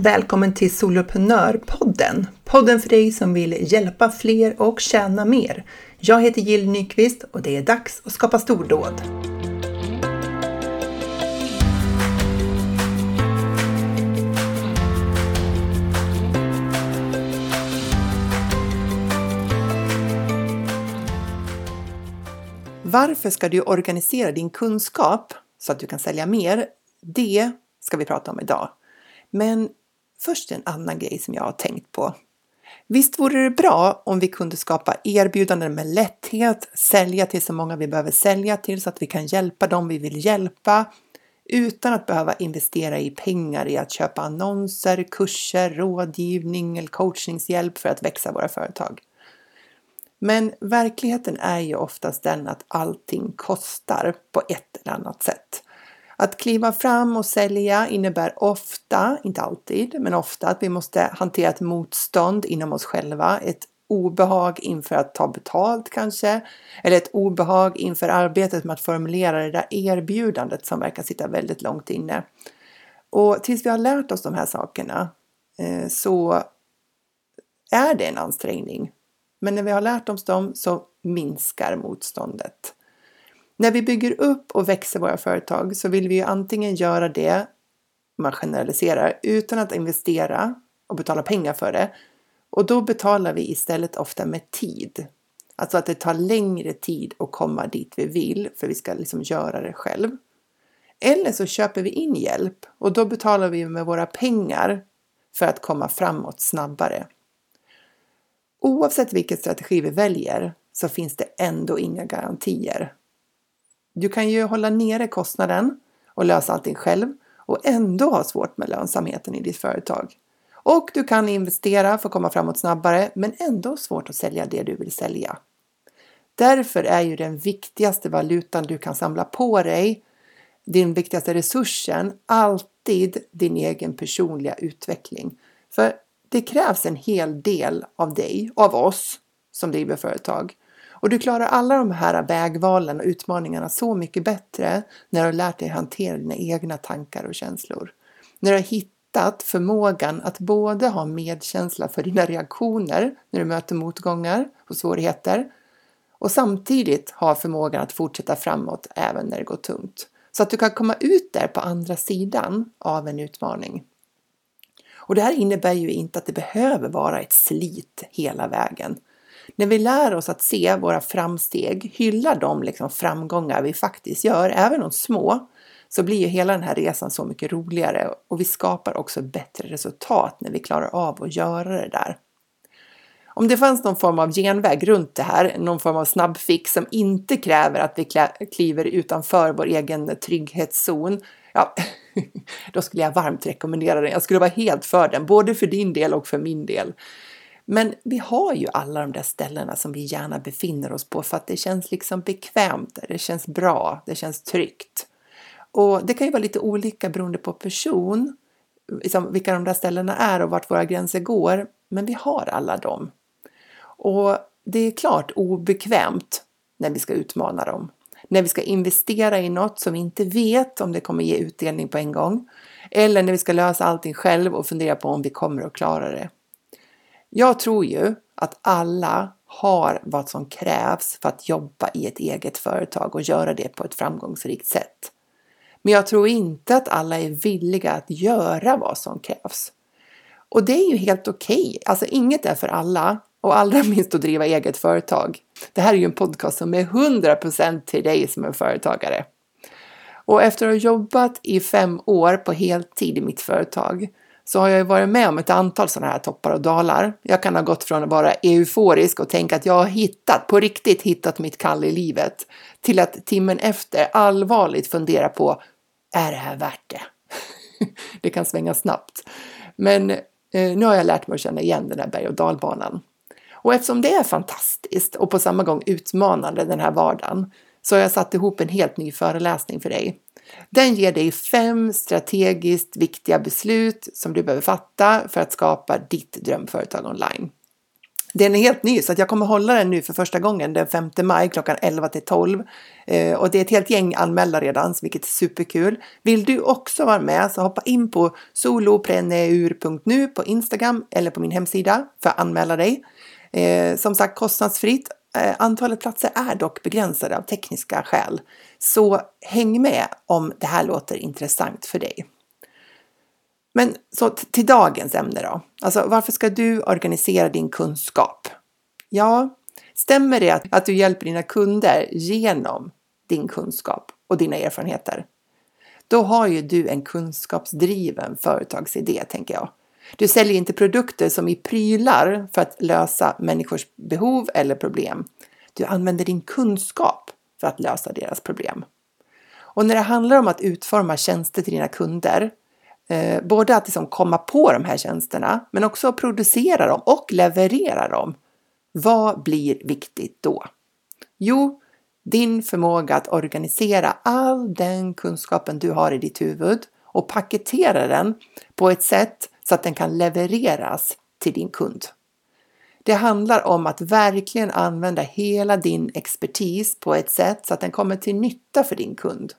Välkommen till Soloprenörpodden! Podden för dig som vill hjälpa fler och tjäna mer. Jag heter Jill Nyqvist och det är dags att skapa stordåd. Varför ska du organisera din kunskap så att du kan sälja mer? Det ska vi prata om idag. Men först en annan grej som jag har tänkt på. Visst vore det bra om vi kunde skapa erbjudanden med lätthet, sälja till så många vi behöver sälja till så att vi kan hjälpa dem vi vill hjälpa utan att behöva investera i pengar i att köpa annonser, kurser, rådgivning eller coachningshjälp för att växa våra företag. Men verkligheten är ju oftast den att allting kostar på ett eller annat sätt. Att kliva fram och sälja innebär ofta, inte alltid, men ofta att vi måste hantera ett motstånd inom oss själva, ett obehag inför att ta betalt kanske, eller ett obehag inför arbetet med att formulera det där erbjudandet som verkar sitta väldigt långt inne. Och tills vi har lärt oss de här sakerna eh, så är det en ansträngning. Men när vi har lärt oss dem så minskar motståndet. När vi bygger upp och växer våra företag så vill vi ju antingen göra det, man generaliserar, utan att investera och betala pengar för det. Och då betalar vi istället ofta med tid. Alltså att det tar längre tid att komma dit vi vill för vi ska liksom göra det själv. Eller så köper vi in hjälp och då betalar vi med våra pengar för att komma framåt snabbare. Oavsett vilken strategi vi väljer så finns det ändå inga garantier. Du kan ju hålla nere kostnaden och lösa allting själv och ändå ha svårt med lönsamheten i ditt företag. Och du kan investera för att komma framåt snabbare men ändå svårt att sälja det du vill sälja. Därför är ju den viktigaste valutan du kan samla på dig, din viktigaste resursen, alltid din egen personliga utveckling. För det krävs en hel del av dig, av oss som driver företag och du klarar alla de här vägvalen och utmaningarna så mycket bättre när du har lärt dig hantera dina egna tankar och känslor. När du har hittat förmågan att både ha medkänsla för dina reaktioner när du möter motgångar och svårigheter och samtidigt ha förmågan att fortsätta framåt även när det går tungt. Så att du kan komma ut där på andra sidan av en utmaning. Och det här innebär ju inte att det behöver vara ett slit hela vägen. När vi lär oss att se våra framsteg, hylla de liksom framgångar vi faktiskt gör, även de små, så blir ju hela den här resan så mycket roligare och vi skapar också bättre resultat när vi klarar av att göra det där. Om det fanns någon form av genväg runt det här, någon form av snabbfix som inte kräver att vi kliver utanför vår egen trygghetszon, ja, då skulle jag varmt rekommendera den. Jag skulle vara helt för den, både för din del och för min del. Men vi har ju alla de där ställena som vi gärna befinner oss på för att det känns liksom bekvämt, det känns bra, det känns tryggt. Och det kan ju vara lite olika beroende på person, liksom vilka de där ställena är och vart våra gränser går, men vi har alla dem. Och det är klart obekvämt när vi ska utmana dem. När vi ska investera i något som vi inte vet om det kommer ge utdelning på en gång. Eller när vi ska lösa allting själv och fundera på om vi kommer att klara det. Jag tror ju att alla har vad som krävs för att jobba i ett eget företag och göra det på ett framgångsrikt sätt. Men jag tror inte att alla är villiga att göra vad som krävs. Och det är ju helt okej. Okay. Alltså inget är för alla och allra minst att driva eget företag. Det här är ju en podcast som är 100% till dig som är företagare. Och efter att ha jobbat i fem år på heltid i mitt företag så har jag varit med om ett antal sådana här toppar och dalar. Jag kan ha gått från att vara euforisk och tänka att jag har hittat, på riktigt hittat mitt kall i livet, till att timmen efter allvarligt fundera på, är det här värt det? det kan svänga snabbt. Men eh, nu har jag lärt mig att känna igen den här berg och dalbanan. Och eftersom det är fantastiskt och på samma gång utmanande den här vardagen så har jag satt ihop en helt ny föreläsning för dig den ger dig fem strategiskt viktiga beslut som du behöver fatta för att skapa ditt drömföretag online. Den är helt ny så att jag kommer hålla den nu för första gången den 5 maj klockan 11 till 12. Eh, och det är ett helt gäng anmälda redan, vilket är superkul. Vill du också vara med så hoppa in på solopreneur.nu på Instagram eller på min hemsida för att anmäla dig. Eh, som sagt kostnadsfritt. Eh, antalet platser är dock begränsade av tekniska skäl. Så häng med om det här låter intressant för dig. Men så till dagens ämne då. Alltså varför ska du organisera din kunskap? Ja, stämmer det att, att du hjälper dina kunder genom din kunskap och dina erfarenheter? Då har ju du en kunskapsdriven företagsidé, tänker jag. Du säljer inte produkter som i prylar för att lösa människors behov eller problem. Du använder din kunskap för att lösa deras problem. Och när det handlar om att utforma tjänster till dina kunder Eh, både att liksom komma på de här tjänsterna, men också att producera dem och leverera dem. Vad blir viktigt då? Jo, din förmåga att organisera all den kunskapen du har i ditt huvud och paketera den på ett sätt så att den kan levereras till din kund. Det handlar om att verkligen använda hela din expertis på ett sätt så att den kommer till nytta för din kund.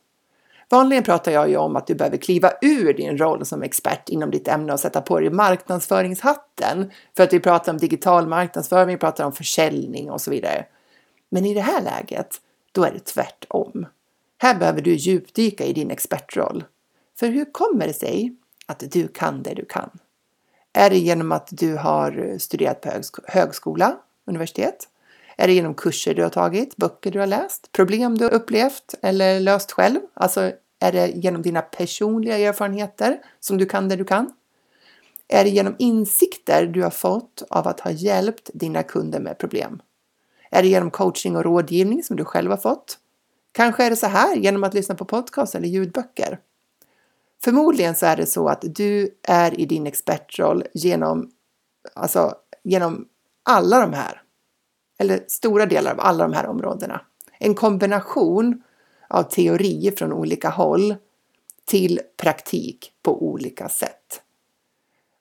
Vanligen pratar jag ju om att du behöver kliva ur din roll som expert inom ditt ämne och sätta på dig marknadsföringshatten. För att vi pratar om digital marknadsföring, vi pratar om försäljning och så vidare. Men i det här läget, då är det tvärtom. Här behöver du djupdyka i din expertroll. För hur kommer det sig att du kan det du kan? Är det genom att du har studerat på högskola, universitet? Är det genom kurser du har tagit, böcker du har läst, problem du har upplevt eller löst själv? Alltså är det genom dina personliga erfarenheter som du kan det du kan? Är det genom insikter du har fått av att ha hjälpt dina kunder med problem? Är det genom coaching och rådgivning som du själv har fått? Kanske är det så här genom att lyssna på podcast eller ljudböcker. Förmodligen så är det så att du är i din expertroll genom, alltså, genom alla de här eller stora delar av alla de här områdena. En kombination av teori från olika håll till praktik på olika sätt.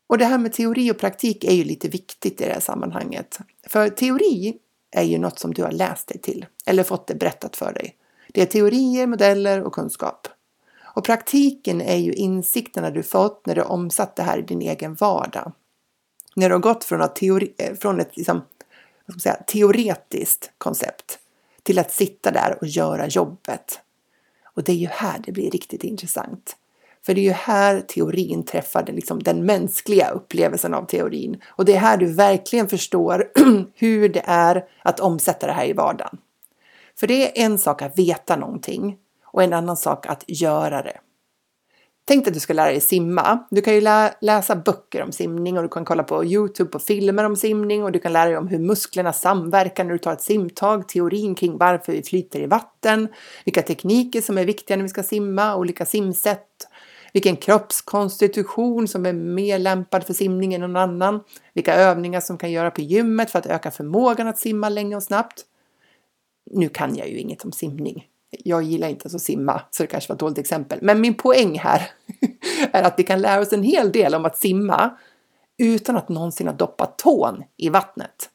Och det här med teori och praktik är ju lite viktigt i det här sammanhanget. För teori är ju något som du har läst dig till eller fått det berättat för dig. Det är teorier, modeller och kunskap. Och praktiken är ju insikterna du fått när du omsatt det här i din egen vardag. När du har gått från, att teori, eh, från ett liksom, vad ska säga, teoretiskt koncept till att sitta där och göra jobbet. Och det är ju här det blir riktigt intressant. För det är ju här teorin träffar den, liksom, den mänskliga upplevelsen av teorin. Och det är här du verkligen förstår hur det är att omsätta det här i vardagen. För det är en sak att veta någonting och en annan sak att göra det. Tänk dig att du ska lära dig simma. Du kan ju lä läsa böcker om simning och du kan kolla på Youtube på filmer om simning och du kan lära dig om hur musklerna samverkar när du tar ett simtag, teorin kring varför vi flyter i vatten, vilka tekniker som är viktiga när vi ska simma, olika simsätt, vilken kroppskonstitution som är mer lämpad för simning än någon annan, vilka övningar som kan göra på gymmet för att öka förmågan att simma länge och snabbt. Nu kan jag ju inget om simning, jag gillar inte att simma, så det kanske var ett dåligt exempel. Men min poäng här är att vi kan lära oss en hel del om att simma utan att någonsin ha doppat tån i vattnet.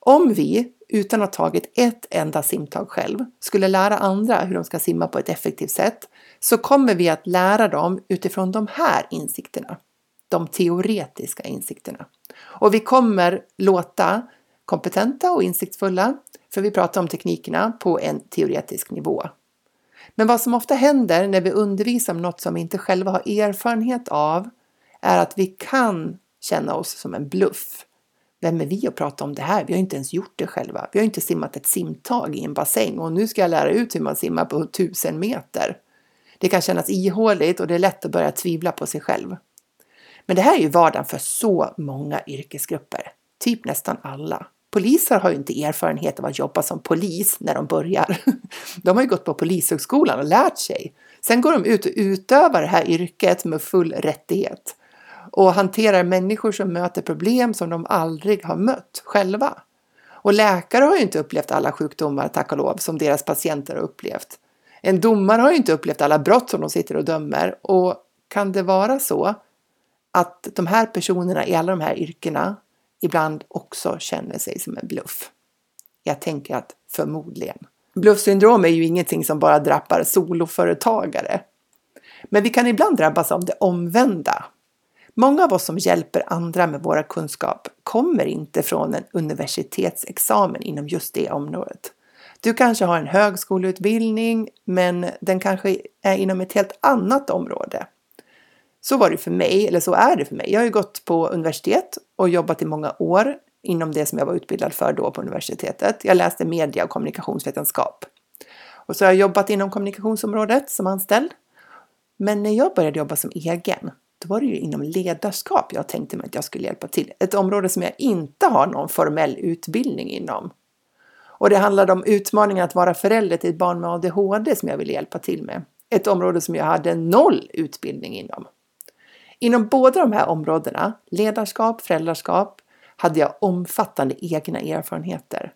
Om vi, utan att ha tagit ett enda simtag själv, skulle lära andra hur de ska simma på ett effektivt sätt, så kommer vi att lära dem utifrån de här insikterna. De teoretiska insikterna. Och vi kommer låta kompetenta och insiktsfulla, för vi pratar om teknikerna på en teoretisk nivå. Men vad som ofta händer när vi undervisar om något som vi inte själva har erfarenhet av är att vi kan känna oss som en bluff. Vem är vi att prata om det här? Vi har inte ens gjort det själva. Vi har inte simmat ett simtag i en bassäng och nu ska jag lära ut hur man simmar på tusen meter. Det kan kännas ihåligt och det är lätt att börja tvivla på sig själv. Men det här är ju vardagen för så många yrkesgrupper, typ nästan alla. Poliser har ju inte erfarenhet av att jobba som polis när de börjar. De har ju gått på polishögskolan och lärt sig. Sen går de ut och utövar det här yrket med full rättighet och hanterar människor som möter problem som de aldrig har mött själva. Och läkare har ju inte upplevt alla sjukdomar, tack och lov, som deras patienter har upplevt. En domare har ju inte upplevt alla brott som de sitter och dömer och kan det vara så att de här personerna i alla de här yrkena ibland också känner sig som en bluff. Jag tänker att förmodligen. Bluffsyndrom är ju ingenting som bara drabbar soloföretagare. Men vi kan ibland drabbas av det omvända. Många av oss som hjälper andra med våra kunskap kommer inte från en universitetsexamen inom just det området. Du kanske har en högskoleutbildning, men den kanske är inom ett helt annat område. Så var det för mig, eller så är det för mig. Jag har ju gått på universitet och jobbat i många år inom det som jag var utbildad för då på universitetet. Jag läste media och kommunikationsvetenskap. Och så har jag jobbat inom kommunikationsområdet som anställd. Men när jag började jobba som egen, då var det ju inom ledarskap jag tänkte mig att jag skulle hjälpa till. Ett område som jag inte har någon formell utbildning inom. Och det handlade om utmaningen att vara förälder till ett barn med ADHD som jag ville hjälpa till med. Ett område som jag hade noll utbildning inom. Inom båda de här områdena, ledarskap, föräldraskap, hade jag omfattande egna erfarenheter.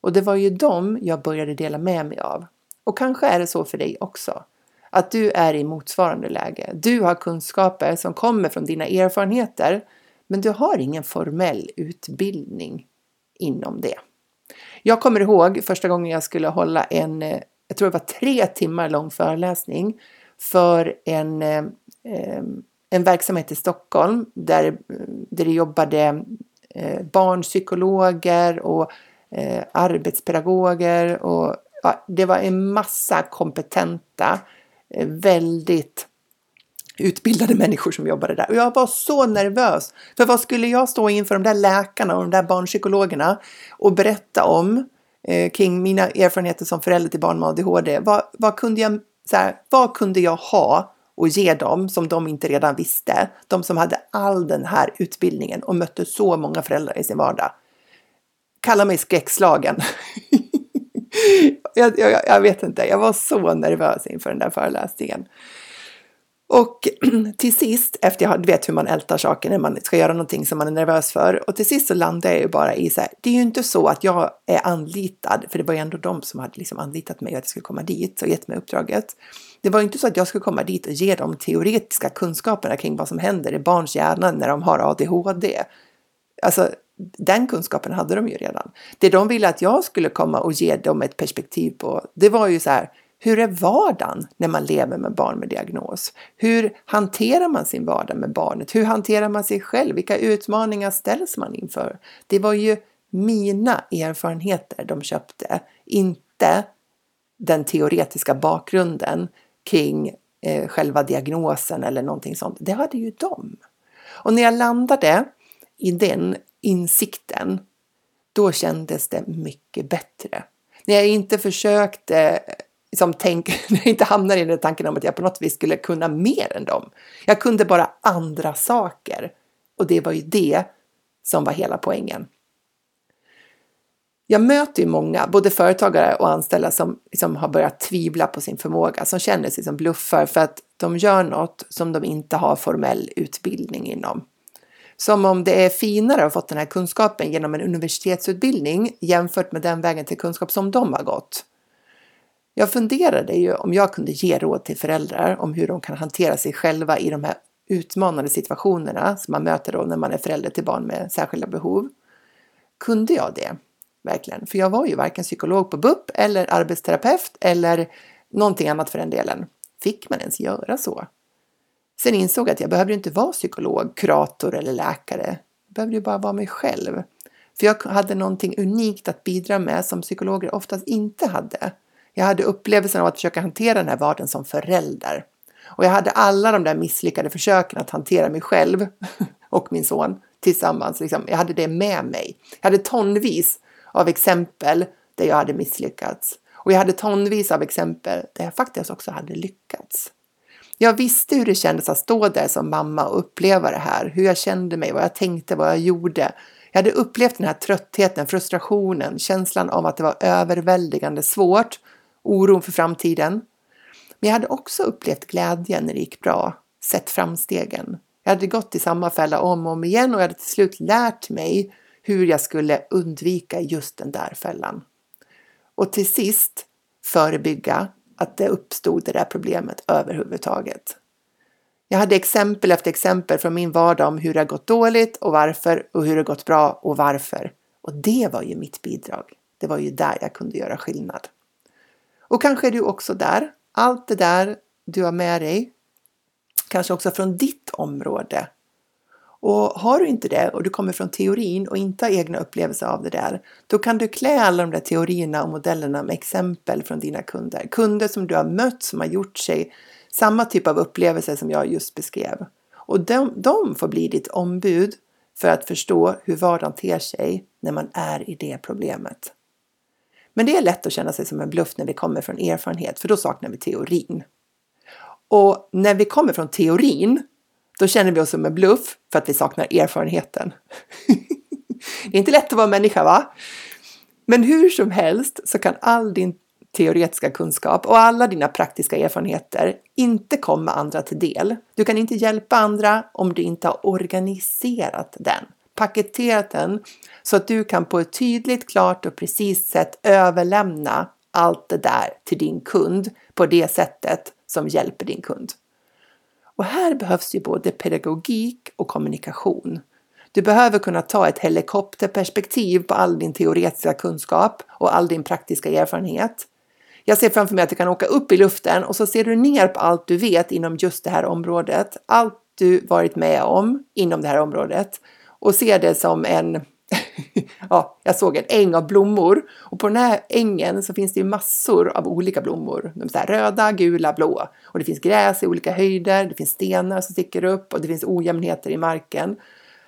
Och det var ju dem jag började dela med mig av. Och kanske är det så för dig också. Att du är i motsvarande läge. Du har kunskaper som kommer från dina erfarenheter, men du har ingen formell utbildning inom det. Jag kommer ihåg första gången jag skulle hålla en, eh, jag tror det var tre timmar lång föreläsning för en, eh, eh en verksamhet i Stockholm där, där det jobbade eh, barnpsykologer och eh, arbetspedagoger och ja, det var en massa kompetenta, eh, väldigt utbildade människor som jobbade där. Och jag var så nervös. För vad skulle jag stå inför de där läkarna och de där barnpsykologerna och berätta om eh, kring mina erfarenheter som förälder till barn med ADHD? Vad, vad, kunde jag, så här, vad kunde jag ha och ge dem som de inte redan visste? De som hade all den här utbildningen och mötte så många föräldrar i sin vardag. Kalla mig skräckslagen. jag, jag, jag vet inte, jag var så nervös inför den där föreläsningen. Och till sist, efter jag vet hur man ältar saker när man ska göra någonting som man är nervös för, och till sist så landar jag ju bara i så här, det är ju inte så att jag är anlitad, för det var ju ändå de som hade liksom anlitat mig att jag skulle komma dit och gett mig uppdraget. Det var inte så att jag skulle komma dit och ge dem teoretiska kunskaperna kring vad som händer i barns hjärna när de har ADHD. Alltså, den kunskapen hade de ju redan. Det de ville att jag skulle komma och ge dem ett perspektiv på, det var ju så här, hur är vardagen när man lever med barn med diagnos? Hur hanterar man sin vardag med barnet? Hur hanterar man sig själv? Vilka utmaningar ställs man inför? Det var ju mina erfarenheter de köpte, inte den teoretiska bakgrunden kring eh, själva diagnosen eller någonting sånt. Det hade ju de. Och när jag landade i den insikten, då kändes det mycket bättre. När jag inte försökte som tänk, inte hamnar i den tanken om att jag på något vis skulle kunna mer än dem. Jag kunde bara andra saker och det var ju det som var hela poängen. Jag möter ju många, både företagare och anställda som liksom har börjat tvivla på sin förmåga, som känner sig som bluffar för att de gör något som de inte har formell utbildning inom. Som om det är finare att ha fått den här kunskapen genom en universitetsutbildning jämfört med den vägen till kunskap som de har gått. Jag funderade ju om jag kunde ge råd till föräldrar om hur de kan hantera sig själva i de här utmanande situationerna som man möter då när man är förälder till barn med särskilda behov. Kunde jag det? Verkligen. För jag var ju varken psykolog på BUP eller arbetsterapeut eller någonting annat för den delen. Fick man ens göra så? Sen insåg jag att jag behövde inte vara psykolog, kurator eller läkare. Jag behövde ju bara vara mig själv. För jag hade någonting unikt att bidra med som psykologer oftast inte hade. Jag hade upplevelsen av att försöka hantera den här vardagen som förälder. Och jag hade alla de där misslyckade försöken att hantera mig själv och min son tillsammans. Liksom. Jag hade det med mig. Jag hade tonvis av exempel där jag hade misslyckats. Och jag hade tonvis av exempel där jag faktiskt också hade lyckats. Jag visste hur det kändes att stå där som mamma och uppleva det här, hur jag kände mig, vad jag tänkte, vad jag gjorde. Jag hade upplevt den här tröttheten, frustrationen, känslan av att det var överväldigande svårt oron för framtiden. Men jag hade också upplevt glädjen när det gick bra, sett framstegen. Jag hade gått i samma fälla om och om igen och jag hade till slut lärt mig hur jag skulle undvika just den där fällan. Och till sist förebygga att det uppstod det där problemet överhuvudtaget. Jag hade exempel efter exempel från min vardag om hur det har gått dåligt och varför och hur det har gått bra och varför. Och det var ju mitt bidrag. Det var ju där jag kunde göra skillnad. Och kanske är du också där. Allt det där du har med dig, kanske också från ditt område. Och har du inte det och du kommer från teorin och inte har egna upplevelser av det där, då kan du klä alla de där teorierna och modellerna med exempel från dina kunder. Kunder som du har mött som har gjort sig samma typ av upplevelser som jag just beskrev. Och de, de får bli ditt ombud för att förstå hur vardagen ter sig när man är i det problemet. Men det är lätt att känna sig som en bluff när vi kommer från erfarenhet, för då saknar vi teorin. Och när vi kommer från teorin, då känner vi oss som en bluff för att vi saknar erfarenheten. det är inte lätt att vara människa, va? Men hur som helst så kan all din teoretiska kunskap och alla dina praktiska erfarenheter inte komma andra till del. Du kan inte hjälpa andra om du inte har organiserat den, paketerat den så att du kan på ett tydligt, klart och precis sätt överlämna allt det där till din kund på det sättet som hjälper din kund. Och här behövs ju både pedagogik och kommunikation. Du behöver kunna ta ett helikopterperspektiv på all din teoretiska kunskap och all din praktiska erfarenhet jag ser framför mig att du kan åka upp i luften och så ser du ner på allt du vet inom just det här området. Allt du varit med om inom det här området och ser det som en ja, jag såg en äng av blommor och på den här ängen så finns det ju massor av olika blommor. De är så röda, gula, blå och det finns gräs i olika höjder. Det finns stenar som sticker upp och det finns ojämnheter i marken.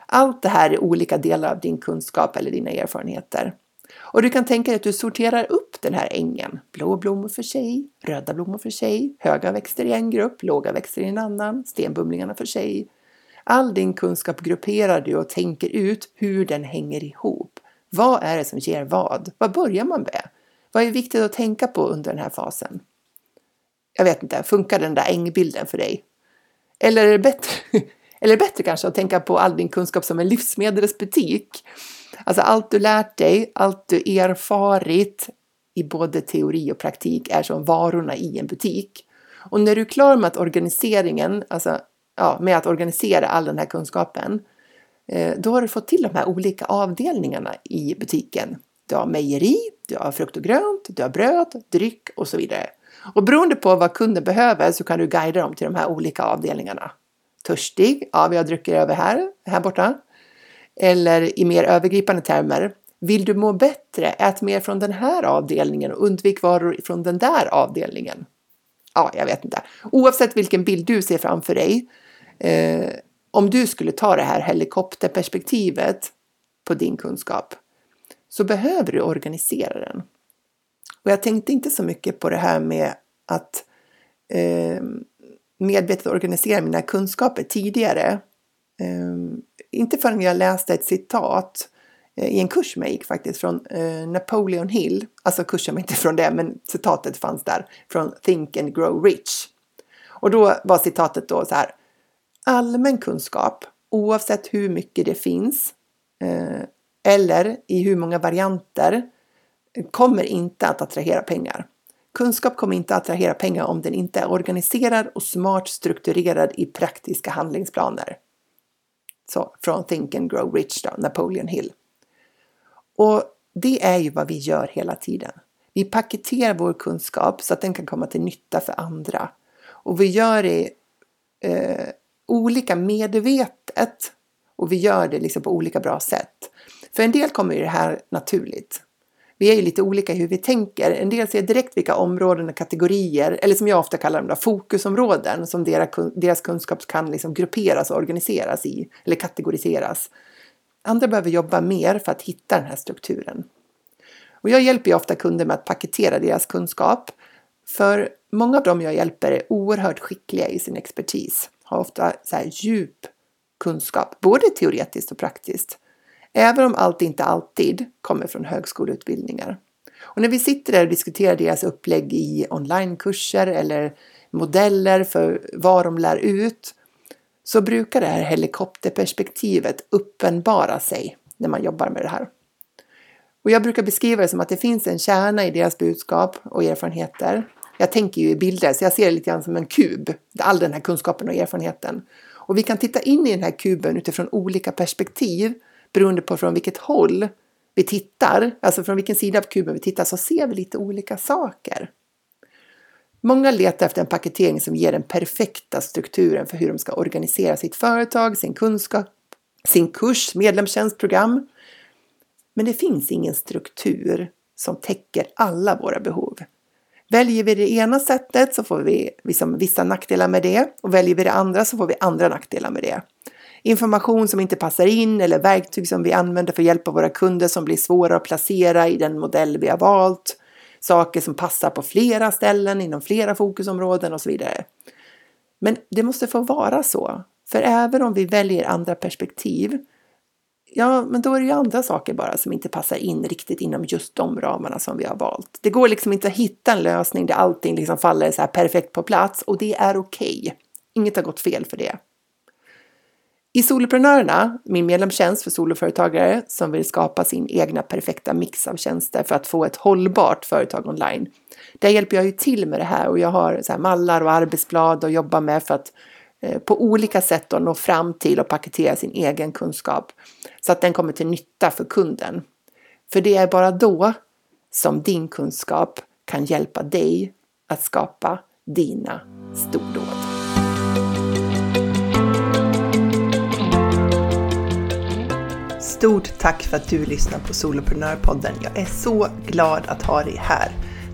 Allt det här är olika delar av din kunskap eller dina erfarenheter. Och du kan tänka dig att du sorterar upp den här ängen. Blå blommor för sig, röda blommor för sig, höga växter i en grupp, låga växter i en annan, stenbumlingarna för sig. All din kunskap grupperar du och tänker ut hur den hänger ihop. Vad är det som ger vad? Vad börjar man med? Vad är viktigt att tänka på under den här fasen? Jag vet inte, funkar den där ängbilden för dig? Eller är det bättre, eller bättre kanske att tänka på all din kunskap som en livsmedelsbutik? Alltså allt du lärt dig, allt du erfarit i både teori och praktik är som varorna i en butik. Och när du är klar med att organiseringen, alltså ja, med att organisera all den här kunskapen, eh, då har du fått till de här olika avdelningarna i butiken. Du har mejeri, du har frukt och grönt, du har bröd, dryck och så vidare. Och beroende på vad kunden behöver så kan du guida dem till de här olika avdelningarna. Törstig? Ja, vi har drycker över här, här borta. Eller i mer övergripande termer, vill du må bättre, ät mer från den här avdelningen och undvik varor från den där avdelningen. Ja, jag vet inte. Oavsett vilken bild du ser framför dig, eh, om du skulle ta det här helikopterperspektivet på din kunskap, så behöver du organisera den. Och jag tänkte inte så mycket på det här med att eh, medvetet organisera mina kunskaper tidigare. Eh, inte förrän jag läste ett citat eh, i en kurs som jag gick faktiskt från eh, Napoleon Hill. Alltså kursen var inte från det, men citatet fanns där från Think and Grow Rich. Och då var citatet då så här. Allmän kunskap, oavsett hur mycket det finns eh, eller i hur många varianter, kommer inte att attrahera pengar. Kunskap kommer inte att attrahera pengar om den inte är organiserad och smart strukturerad i praktiska handlingsplaner. Så, från Think and Grow Rich då, Napoleon Hill. Och det är ju vad vi gör hela tiden. Vi paketerar vår kunskap så att den kan komma till nytta för andra. Och vi gör det eh, olika medvetet och vi gör det liksom på olika bra sätt. För en del kommer ju det här naturligt vi är ju lite olika i hur vi tänker. En del ser direkt vilka områden och kategorier, eller som jag ofta kallar dem, då, fokusområden som deras kunskap kan liksom grupperas och organiseras i, eller kategoriseras. Andra behöver jobba mer för att hitta den här strukturen. Och jag hjälper ju ofta kunder med att paketera deras kunskap. För många av dem jag hjälper är oerhört skickliga i sin expertis, har ofta så här djup kunskap, både teoretiskt och praktiskt. Även om allt inte alltid kommer från högskoleutbildningar. Och när vi sitter där och diskuterar deras upplägg i onlinekurser eller modeller för vad de lär ut så brukar det här helikopterperspektivet uppenbara sig när man jobbar med det här. Och jag brukar beskriva det som att det finns en kärna i deras budskap och erfarenheter jag tänker ju i bilder, så jag ser det lite grann som en kub, all den här kunskapen och erfarenheten. Och vi kan titta in i den här kuben utifrån olika perspektiv beroende på från vilket håll vi tittar, alltså från vilken sida av kuben vi tittar, så ser vi lite olika saker. Många letar efter en paketering som ger den perfekta strukturen för hur de ska organisera sitt företag, sin kunskap, sin kurs, medlemstjänstprogram. Men det finns ingen struktur som täcker alla våra behov. Väljer vi det ena sättet så får vi liksom vissa nackdelar med det och väljer vi det andra så får vi andra nackdelar med det. Information som inte passar in eller verktyg som vi använder för att hjälpa våra kunder som blir svåra att placera i den modell vi har valt. Saker som passar på flera ställen inom flera fokusområden och så vidare. Men det måste få vara så. För även om vi väljer andra perspektiv ja, men då är det ju andra saker bara som inte passar in riktigt inom just de ramarna som vi har valt. Det går liksom inte att hitta en lösning där allting liksom faller så här perfekt på plats och det är okej. Okay. Inget har gått fel för det. I Soloprenörerna, min medlemstjänst för soloföretagare som vill skapa sin egna perfekta mix av tjänster för att få ett hållbart företag online. Där hjälper jag ju till med det här och jag har så mallar och arbetsblad att jobba med för att Eh, på olika sätt att nå fram till och paketera sin egen kunskap så att den kommer till nytta för kunden. För det är bara då som din kunskap kan hjälpa dig att skapa dina stordåd. Stort tack för att du lyssnar på Soloprenörpodden. Jag är så glad att ha dig här.